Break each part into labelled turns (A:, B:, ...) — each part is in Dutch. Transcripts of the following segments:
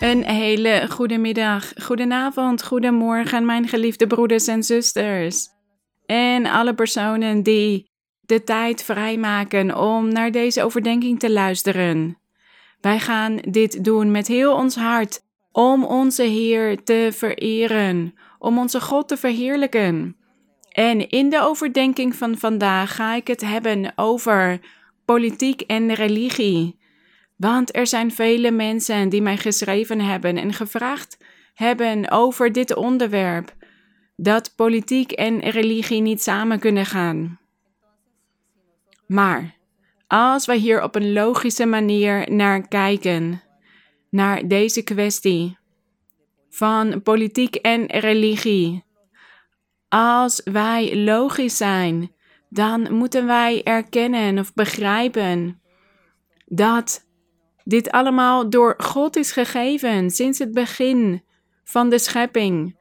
A: Een hele goede middag, goedenavond, goedemorgen, mijn geliefde broeders en zusters. En alle personen die de tijd vrijmaken om naar deze overdenking te luisteren. Wij gaan dit doen met heel ons hart om onze Heer te vereren, om onze God te verheerlijken. En in de overdenking van vandaag ga ik het hebben over politiek en religie. Want er zijn vele mensen die mij geschreven hebben en gevraagd hebben over dit onderwerp: dat politiek en religie niet samen kunnen gaan. Maar als wij hier op een logische manier naar kijken, naar deze kwestie van politiek en religie, als wij logisch zijn, dan moeten wij erkennen of begrijpen dat dit allemaal door God is gegeven sinds het begin van de schepping.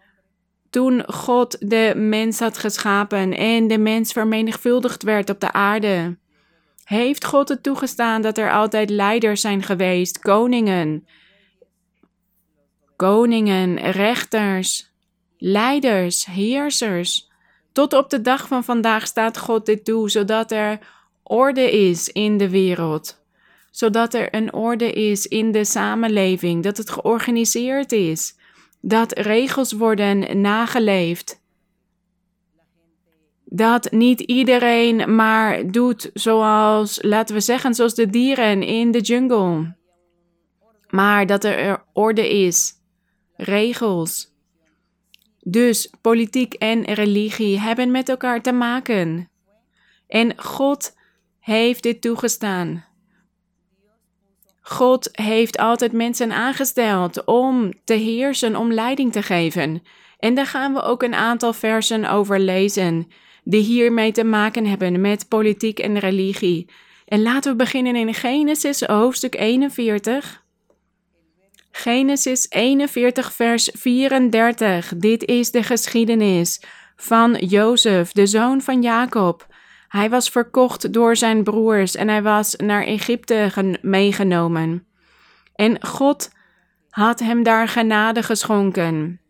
A: Toen God de mens had geschapen en de mens vermenigvuldigd werd op de aarde, heeft God het toegestaan dat er altijd leiders zijn geweest, koningen, koningen, rechters, leiders, heersers. Tot op de dag van vandaag staat God dit toe, zodat er orde is in de wereld zodat er een orde is in de samenleving, dat het georganiseerd is, dat regels worden nageleefd. Dat niet iedereen maar doet zoals, laten we zeggen, zoals de dieren in de jungle. Maar dat er orde is, regels. Dus politiek en religie hebben met elkaar te maken. En God heeft dit toegestaan. God heeft altijd mensen aangesteld om te heersen, om leiding te geven. En daar gaan we ook een aantal versen over lezen, die hiermee te maken hebben met politiek en religie. En laten we beginnen in Genesis hoofdstuk 41. Genesis 41, vers 34. Dit is de geschiedenis van Jozef, de zoon van Jacob. Hij was verkocht door zijn broers en hij was naar Egypte meegenomen. En God had hem daar genade geschonken.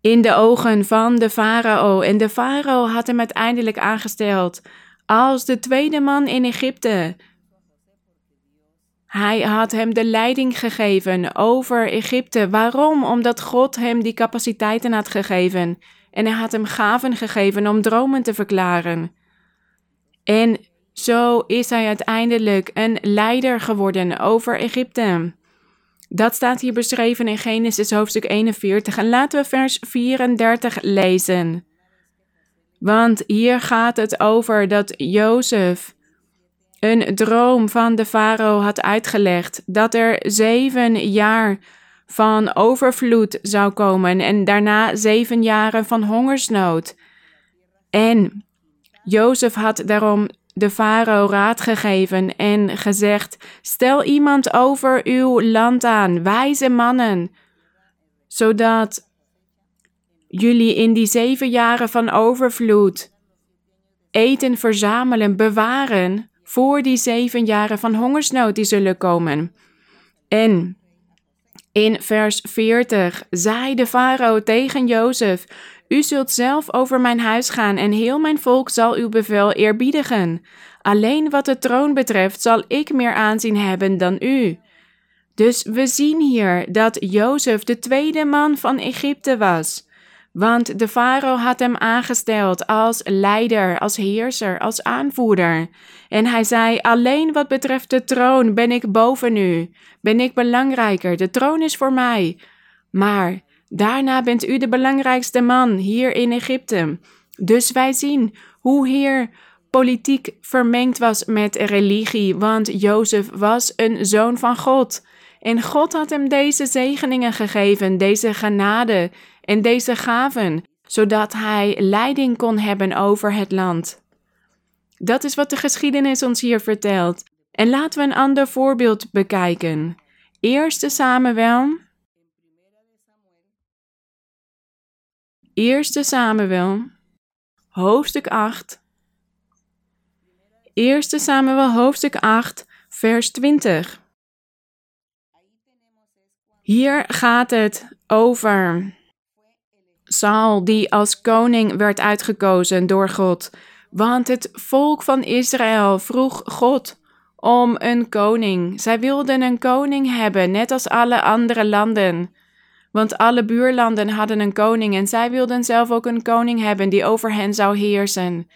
A: In de ogen van de farao. En de farao had hem uiteindelijk aangesteld als de tweede man in Egypte. Hij had hem de leiding gegeven over Egypte. Waarom? Omdat God hem die capaciteiten had gegeven en hij had hem gaven gegeven om dromen te verklaren. En zo is hij uiteindelijk een leider geworden over Egypte. Dat staat hier beschreven in Genesis hoofdstuk 41 en laten we vers 34 lezen. Want hier gaat het over dat Jozef een droom van de farao had uitgelegd dat er zeven jaar van overvloed zou komen en daarna zeven jaren van hongersnood. En Jozef had daarom de farao raad gegeven en gezegd: Stel iemand over uw land aan, wijze mannen, zodat jullie in die zeven jaren van overvloed eten verzamelen, bewaren voor die zeven jaren van hongersnood die zullen komen. En in vers 40 zei de farao tegen Jozef: U zult zelf over mijn huis gaan en heel mijn volk zal uw bevel eerbiedigen. Alleen wat de troon betreft zal ik meer aanzien hebben dan u. Dus we zien hier dat Jozef de tweede man van Egypte was. Want de farao had hem aangesteld als leider, als heerser, als aanvoerder. En hij zei: Alleen wat betreft de troon ben ik boven u, ben ik belangrijker. De troon is voor mij. Maar daarna bent u de belangrijkste man hier in Egypte. Dus wij zien hoe hier politiek vermengd was met religie, want Jozef was een zoon van God. En God had hem deze zegeningen gegeven, deze genade en deze gaven, zodat hij leiding kon hebben over het land. Dat is wat de geschiedenis ons hier vertelt. En laten we een ander voorbeeld bekijken. Eerste Samuel. Eerste Samuel, hoofdstuk 8. Eerste Samuel, hoofdstuk 8, vers 20. Hier gaat het over Saul, die als koning werd uitgekozen door God. Want het volk van Israël vroeg God om een koning. Zij wilden een koning hebben, net als alle andere landen. Want alle buurlanden hadden een koning en zij wilden zelf ook een koning hebben die over hen zou heersen.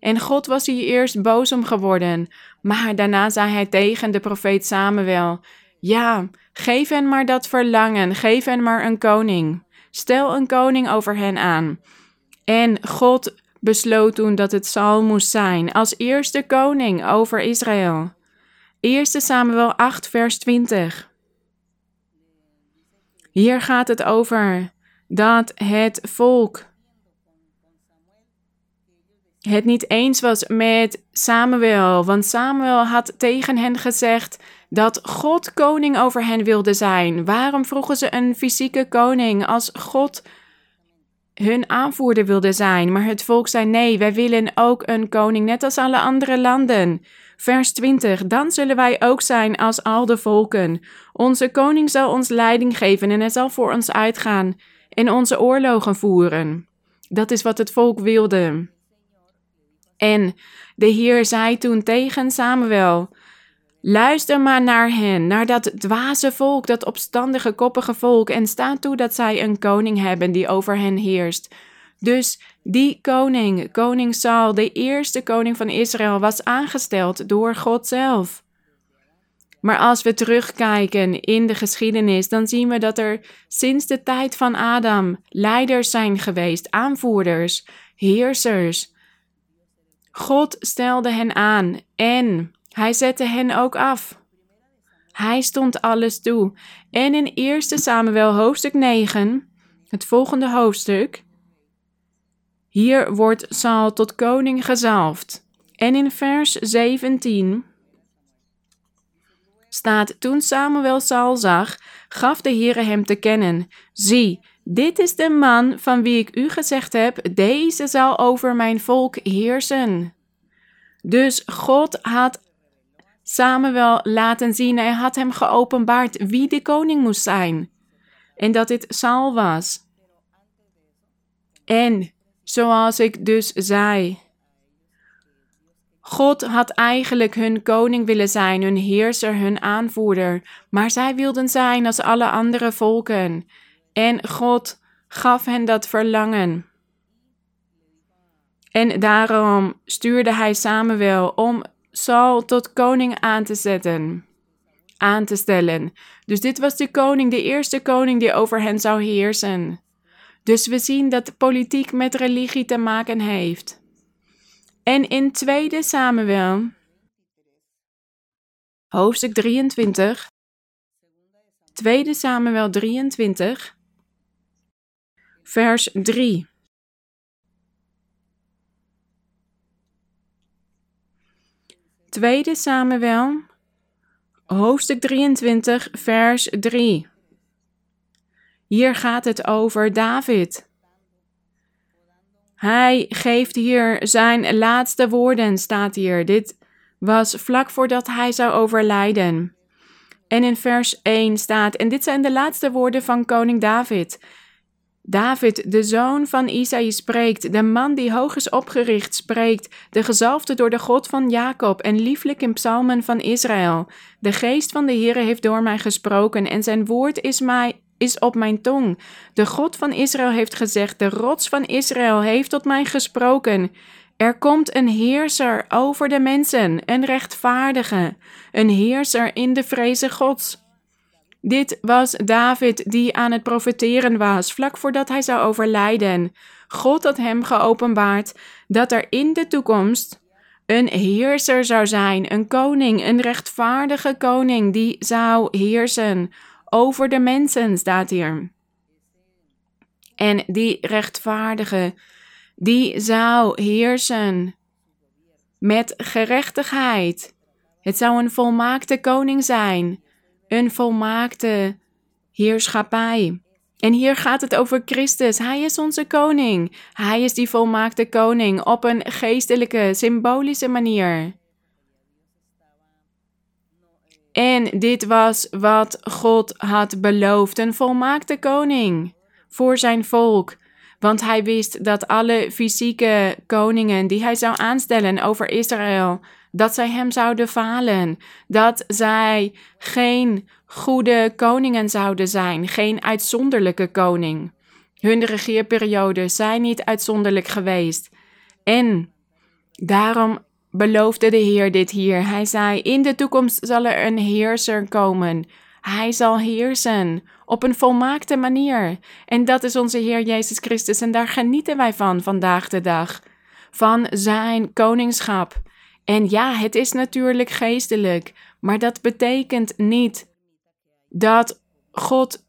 A: En God was hier eerst boos om geworden, maar daarna zei hij tegen de profeet Samuel: Ja, geef hen maar dat verlangen, geef hen maar een koning. Stel een koning over hen aan. En God besloot toen dat het Saul moest zijn als eerste koning over Israël. 1 Samuel 8, vers 20. Hier gaat het over dat het volk het niet eens was met Samuel, want Samuel had tegen hen gezegd dat God koning over hen wilde zijn. Waarom vroegen ze een fysieke koning als God hun aanvoerder wilde zijn? Maar het volk zei nee, wij willen ook een koning, net als alle andere landen. Vers 20. Dan zullen wij ook zijn als al de volken. Onze koning zal ons leiding geven en hij zal voor ons uitgaan en onze oorlogen voeren. Dat is wat het volk wilde. En de Heer zei toen tegen Samuel: Luister maar naar hen, naar dat dwaze volk, dat opstandige, koppige volk, en sta toe dat zij een koning hebben die over hen heerst. Dus die koning, koning Saul, de eerste koning van Israël, was aangesteld door God zelf. Maar als we terugkijken in de geschiedenis, dan zien we dat er sinds de tijd van Adam leiders zijn geweest, aanvoerders, heersers. God stelde hen aan en hij zette hen ook af. Hij stond alles toe. En in 1 Samuel hoofdstuk 9, het volgende hoofdstuk, hier wordt Saul tot koning gezalfd. En in vers 17 staat: Toen Samuel Saul zag, gaf de Heere hem te kennen: Zie, dit is de man van wie ik u gezegd heb: deze zal over mijn volk heersen. Dus God had Samuel laten zien, hij had hem geopenbaard wie de koning moest zijn. En dat dit Saul was. En zoals ik dus zei, God had eigenlijk hun koning willen zijn, hun heerser, hun aanvoerder, maar zij wilden zijn als alle andere volken. En God gaf hen dat verlangen. En daarom stuurde hij Samuel om Saul tot koning aan te zetten, aan te stellen. Dus dit was de koning, de eerste koning die over hen zou heersen. Dus we zien dat politiek met religie te maken heeft. En in 2 Samuel, hoofdstuk 23, 2 Samuel 23, vers 3. Tweede Samuel, hoofdstuk 23, vers 3. Hier gaat het over David. Hij geeft hier zijn laatste woorden, staat hier. Dit was vlak voordat hij zou overlijden. En in vers 1 staat, en dit zijn de laatste woorden van koning David. David, de zoon van Isaïe, spreekt, de man die hoog is opgericht, spreekt, de gezalfde door de God van Jacob en lieflijk in psalmen van Israël. De geest van de Heere heeft door mij gesproken en zijn woord is, mij, is op mijn tong. De God van Israël heeft gezegd, de rots van Israël heeft tot mij gesproken. Er komt een heerser over de mensen, een rechtvaardige, een heerser in de vreze Gods. Dit was David die aan het profeteren was, vlak voordat hij zou overlijden. God had hem geopenbaard dat er in de toekomst een heerser zou zijn, een koning, een rechtvaardige koning die zou heersen over de mensen, staat hier. En die rechtvaardige, die zou heersen met gerechtigheid. Het zou een volmaakte koning zijn een volmaakte heerschappij. En hier gaat het over Christus. Hij is onze koning. Hij is die volmaakte koning op een geestelijke, symbolische manier. En dit was wat God had beloofd: een volmaakte koning voor zijn volk. Want hij wist dat alle fysieke koningen die hij zou aanstellen over Israël, dat zij hem zouden falen. Dat zij geen goede koningen zouden zijn, geen uitzonderlijke koning. Hun regeerperiode zijn niet uitzonderlijk geweest. En daarom beloofde de Heer dit hier. Hij zei: In de toekomst zal er een heerser komen. Hij zal heersen op een volmaakte manier. En dat is onze Heer Jezus Christus. En daar genieten wij van vandaag de dag. Van zijn koningschap. En ja, het is natuurlijk geestelijk, maar dat betekent niet dat God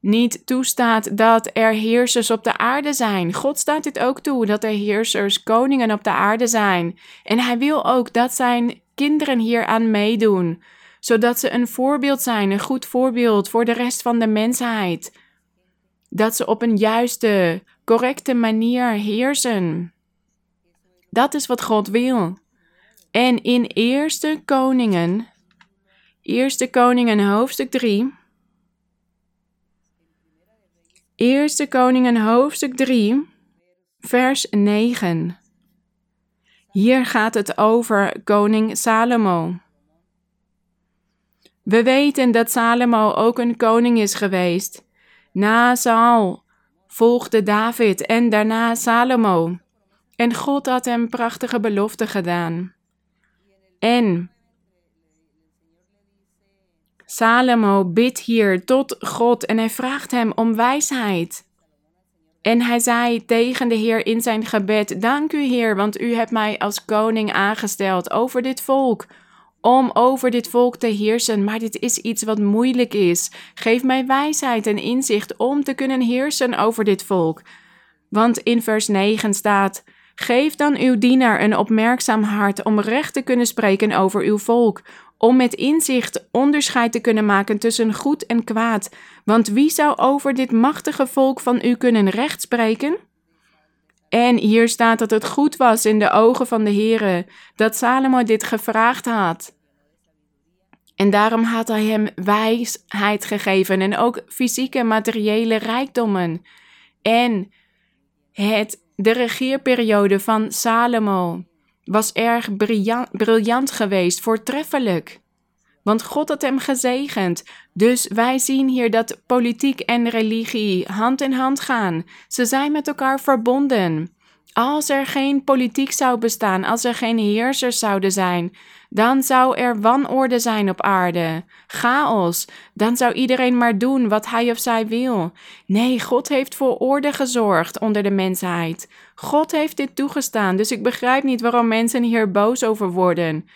A: niet toestaat dat er heersers op de aarde zijn. God staat dit ook toe, dat er heersers, koningen op de aarde zijn. En hij wil ook dat zijn kinderen hieraan meedoen, zodat ze een voorbeeld zijn, een goed voorbeeld voor de rest van de mensheid. Dat ze op een juiste, correcte manier heersen. Dat is wat God wil. En in Eerste Koningen, Eerste Koningen hoofdstuk 3, Eerste Koningen hoofdstuk 3, vers 9. Hier gaat het over koning Salomo. We weten dat Salomo ook een koning is geweest. Na Saul volgde David en daarna Salomo. En God had hem prachtige beloften gedaan. En Salomo bidt hier tot God en hij vraagt hem om wijsheid. En hij zei tegen de Heer in zijn gebed: Dank u, Heer, want u hebt mij als koning aangesteld over dit volk, om over dit volk te heersen. Maar dit is iets wat moeilijk is. Geef mij wijsheid en inzicht om te kunnen heersen over dit volk. Want in vers 9 staat: Geef dan uw dienaar een opmerkzaam hart om recht te kunnen spreken over uw volk, om met inzicht onderscheid te kunnen maken tussen goed en kwaad. Want wie zou over dit machtige volk van u kunnen recht spreken? En hier staat dat het goed was in de ogen van de Heere dat Salomo dit gevraagd had. En daarom had hij hem wijsheid gegeven en ook fysieke materiële rijkdommen. En het de regeerperiode van Salomo was erg briljant, briljant geweest, voortreffelijk. Want God had hem gezegend. Dus wij zien hier dat politiek en religie hand in hand gaan. Ze zijn met elkaar verbonden. Als er geen politiek zou bestaan, als er geen heersers zouden zijn, dan zou er wanorde zijn op aarde, chaos. Dan zou iedereen maar doen wat hij of zij wil. Nee, God heeft voor orde gezorgd onder de mensheid. God heeft dit toegestaan, dus ik begrijp niet waarom mensen hier boos over worden.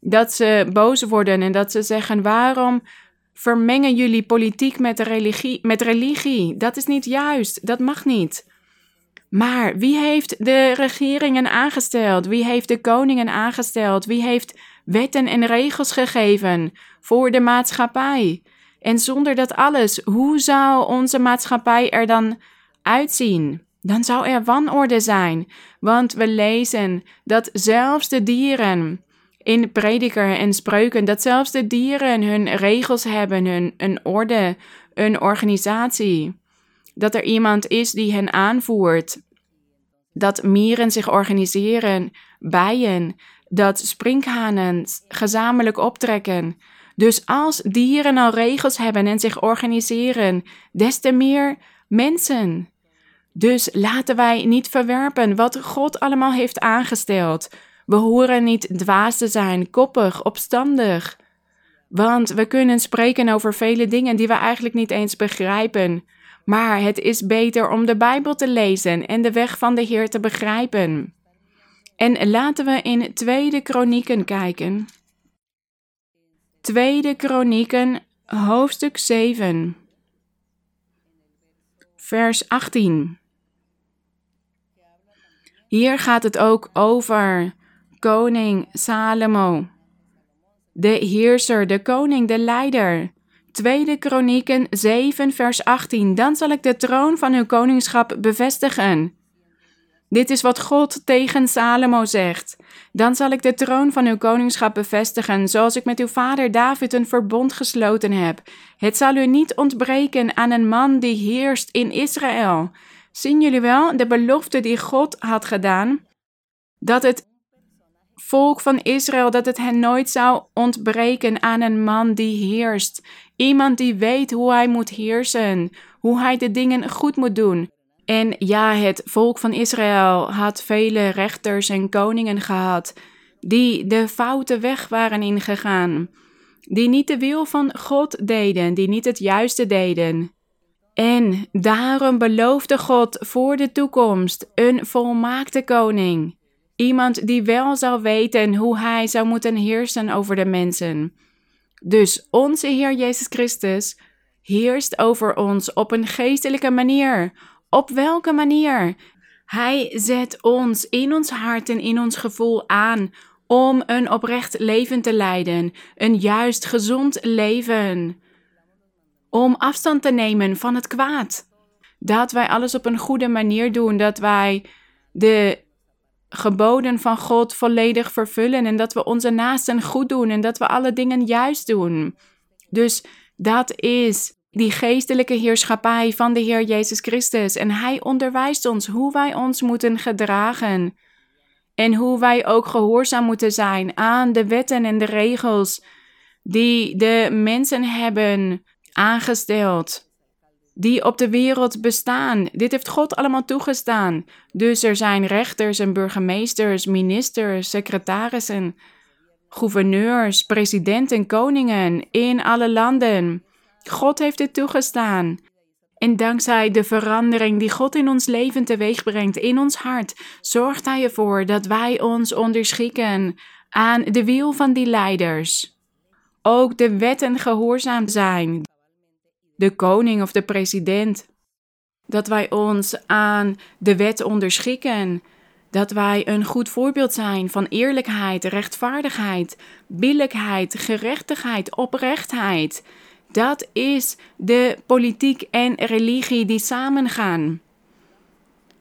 A: Dat ze boos worden en dat ze zeggen: waarom vermengen jullie politiek met religie? Met religie? Dat is niet juist, dat mag niet. Maar wie heeft de regeringen aangesteld? Wie heeft de koningen aangesteld? Wie heeft wetten en regels gegeven voor de maatschappij? En zonder dat alles, hoe zou onze maatschappij er dan uitzien? Dan zou er wanorde zijn, want we lezen dat zelfs de dieren in prediker en spreuken, dat zelfs de dieren hun regels hebben, hun een orde, een organisatie dat er iemand is die hen aanvoert. Dat mieren zich organiseren, bijen, dat sprinkhanen gezamenlijk optrekken. Dus als dieren al regels hebben en zich organiseren, des te meer mensen. Dus laten wij niet verwerpen wat God allemaal heeft aangesteld. We horen niet dwaas te zijn, koppig, opstandig. Want we kunnen spreken over vele dingen die we eigenlijk niet eens begrijpen. Maar het is beter om de Bijbel te lezen en de weg van de Heer te begrijpen. En laten we in Tweede Kronieken kijken. Tweede Kronieken, hoofdstuk 7, vers 18. Hier gaat het ook over koning Salomo, de heerser, de koning, de leider. Tweede Kronieken 7 vers 18. Dan zal ik de troon van uw koningschap bevestigen. Dit is wat God tegen Salomo zegt. Dan zal ik de troon van uw koningschap bevestigen, zoals ik met uw vader David een verbond gesloten heb. Het zal u niet ontbreken aan een man die heerst in Israël. Zien jullie wel de belofte die God had gedaan? Dat het volk van Israël, dat het hen nooit zou ontbreken aan een man die heerst. Iemand die weet hoe hij moet heersen, hoe hij de dingen goed moet doen. En ja, het volk van Israël had vele rechters en koningen gehad die de foute weg waren ingegaan, die niet de wil van God deden, die niet het juiste deden. En daarom beloofde God voor de toekomst een volmaakte koning, iemand die wel zou weten hoe hij zou moeten heersen over de mensen. Dus onze Heer Jezus Christus heerst over ons op een geestelijke manier, op welke manier? Hij zet ons in ons hart en in ons gevoel aan om een oprecht leven te leiden, een juist gezond leven. Om afstand te nemen van het kwaad. Dat wij alles op een goede manier doen, dat wij de geboden van God volledig vervullen en dat we onze naasten goed doen en dat we alle dingen juist doen. Dus dat is die geestelijke heerschappij van de Heer Jezus Christus. En Hij onderwijst ons hoe wij ons moeten gedragen. En hoe wij ook gehoorzaam moeten zijn aan de wetten en de regels die de mensen hebben aangesteld. Die op de wereld bestaan. Dit heeft God allemaal toegestaan. Dus er zijn rechters en burgemeesters, ministers, secretarissen, gouverneurs, presidenten, koningen in alle landen. God heeft dit toegestaan. En dankzij de verandering die God in ons leven teweeg brengt, in ons hart, zorgt Hij ervoor dat wij ons onderschikken aan de wil van die leiders. Ook de wetten gehoorzaam zijn, de koning of de president. Dat wij ons aan de wet onderschikken. Dat wij een goed voorbeeld zijn van eerlijkheid, rechtvaardigheid, billijkheid, gerechtigheid, oprechtheid. Dat is de politiek en religie die samengaan.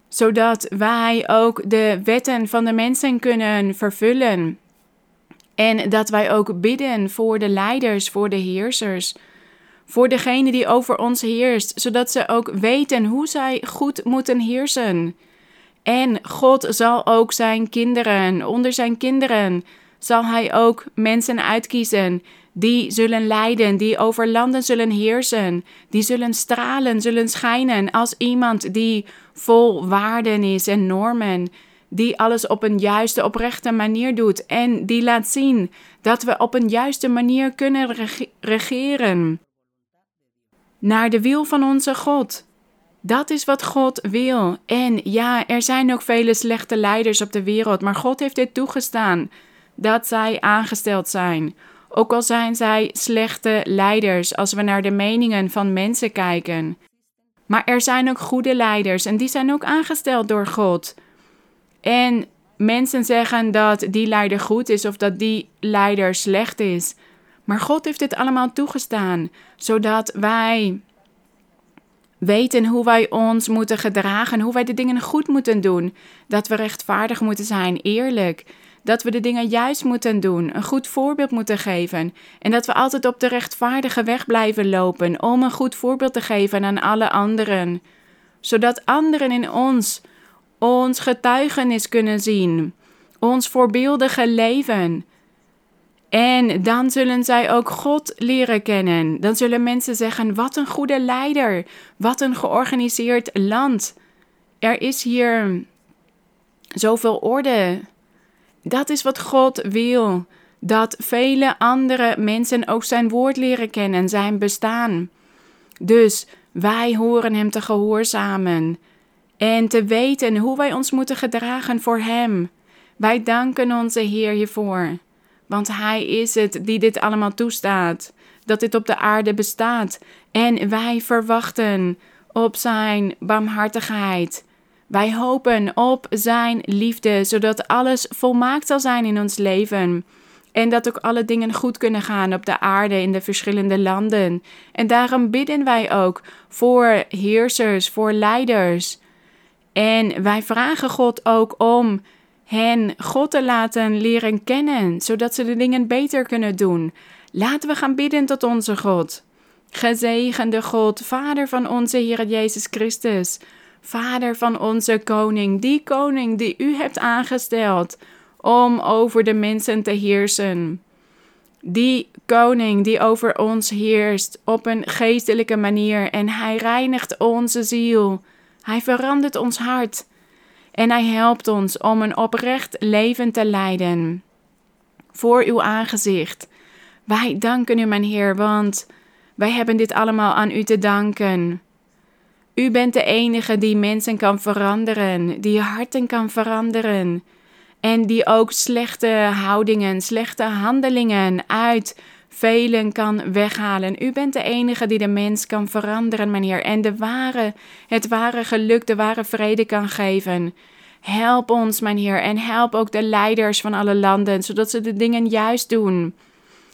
A: Zodat wij ook de wetten van de mensen kunnen vervullen. En dat wij ook bidden voor de leiders, voor de heersers, voor degene die over ons heerst, zodat ze ook weten hoe zij goed moeten heersen. En God zal ook zijn kinderen, onder zijn kinderen, zal hij ook mensen uitkiezen die zullen leiden, die over landen zullen heersen, die zullen stralen, zullen schijnen als iemand die vol waarden is en normen, die alles op een juiste, oprechte manier doet en die laat zien dat we op een juiste manier kunnen regeren. Naar de wil van onze God. Dat is wat God wil. En ja, er zijn ook vele slechte leiders op de wereld, maar God heeft dit toegestaan dat zij aangesteld zijn ook al zijn zij slechte leiders als we naar de meningen van mensen kijken. Maar er zijn ook goede leiders en die zijn ook aangesteld door God. En mensen zeggen dat die leider goed is of dat die leider slecht is. Maar God heeft dit allemaal toegestaan, zodat wij weten hoe wij ons moeten gedragen, hoe wij de dingen goed moeten doen, dat we rechtvaardig moeten zijn, eerlijk, dat we de dingen juist moeten doen, een goed voorbeeld moeten geven. En dat we altijd op de rechtvaardige weg blijven lopen om een goed voorbeeld te geven aan alle anderen, zodat anderen in ons ons getuigenis kunnen zien, ons voorbeeldige leven. En dan zullen zij ook God leren kennen. Dan zullen mensen zeggen: wat een goede leider, wat een georganiseerd land. Er is hier zoveel orde, dat is wat God wil. Dat vele andere mensen ook zijn woord leren kennen, zijn bestaan. Dus wij horen Hem te gehoorzamen en te weten hoe wij ons moeten gedragen voor Hem. Wij danken onze Heer hiervoor, want Hij is het die dit allemaal toestaat, dat dit op de aarde bestaat. En wij verwachten op Zijn barmhartigheid wij hopen op Zijn liefde, zodat alles volmaakt zal zijn in ons leven. En dat ook alle dingen goed kunnen gaan op de aarde in de verschillende landen. En daarom bidden wij ook voor heersers, voor leiders. En wij vragen God ook om hen God te laten leren kennen, zodat ze de dingen beter kunnen doen. Laten we gaan bidden tot onze God. Gezegende God, Vader van onze Heer Jezus Christus, Vader van onze koning, die koning die u hebt aangesteld om over de mensen te heersen. Die koning die over ons heerst op een geestelijke manier en hij reinigt onze ziel. Hij verandert ons hart en hij helpt ons om een oprecht leven te leiden. Voor uw aangezicht. Wij danken u, mijn Heer, want wij hebben dit allemaal aan u te danken. U bent de enige die mensen kan veranderen, die harten kan veranderen. En die ook slechte houdingen, slechte handelingen uit velen kan weghalen. U bent de enige die de mens kan veranderen, meneer. En de ware, het ware geluk, de ware vrede kan geven. Help ons, mijn Heer, en help ook de leiders van alle landen, zodat ze de dingen juist doen.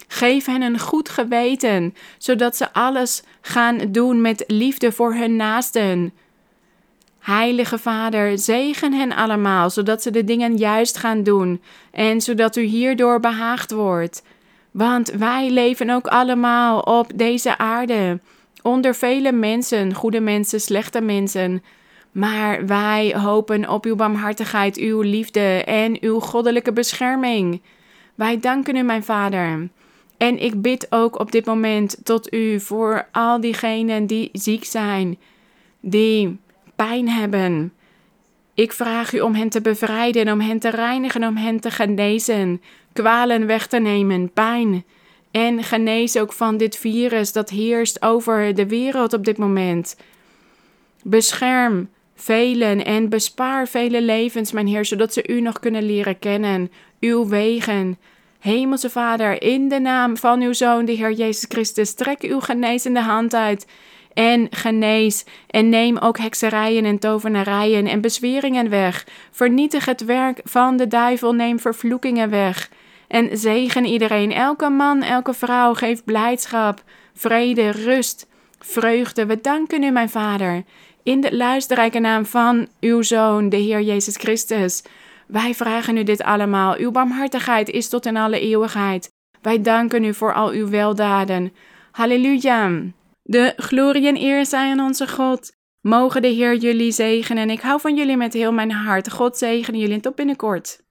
A: Geef hen een goed geweten, zodat ze alles gaan doen met liefde voor hun naasten. Heilige Vader, zegen hen allemaal, zodat ze de dingen juist gaan doen en zodat u hierdoor behaagd wordt. Want wij leven ook allemaal op deze aarde, onder vele mensen, goede mensen, slechte mensen. Maar wij hopen op uw barmhartigheid, uw liefde en uw goddelijke bescherming. Wij danken u, mijn Vader. En ik bid ook op dit moment tot u voor al diegenen die ziek zijn, die pijn hebben. Ik vraag u om hen te bevrijden, om hen te reinigen, om hen te genezen, kwalen weg te nemen, pijn. En genees ook van dit virus dat heerst over de wereld op dit moment. Bescherm velen en bespaar vele levens, mijn Heer, zodat ze u nog kunnen leren kennen, uw wegen. Hemelse Vader, in de naam van uw Zoon, de Heer Jezus Christus, trek uw genezende hand uit en genees. En neem ook hekserijen en tovenarijen en bezweringen weg. Vernietig het werk van de duivel, neem vervloekingen weg. En zegen iedereen, elke man, elke vrouw, geef blijdschap, vrede, rust, vreugde. We danken u, mijn Vader, in de luisterrijke naam van uw Zoon, de Heer Jezus Christus. Wij vragen u dit allemaal. Uw barmhartigheid is tot in alle eeuwigheid. Wij danken u voor al uw weldaden. Halleluja. De glorie en eer zijn aan onze God. Mogen de Heer jullie zegenen. Ik hou van jullie met heel mijn hart. God zegene jullie tot binnenkort.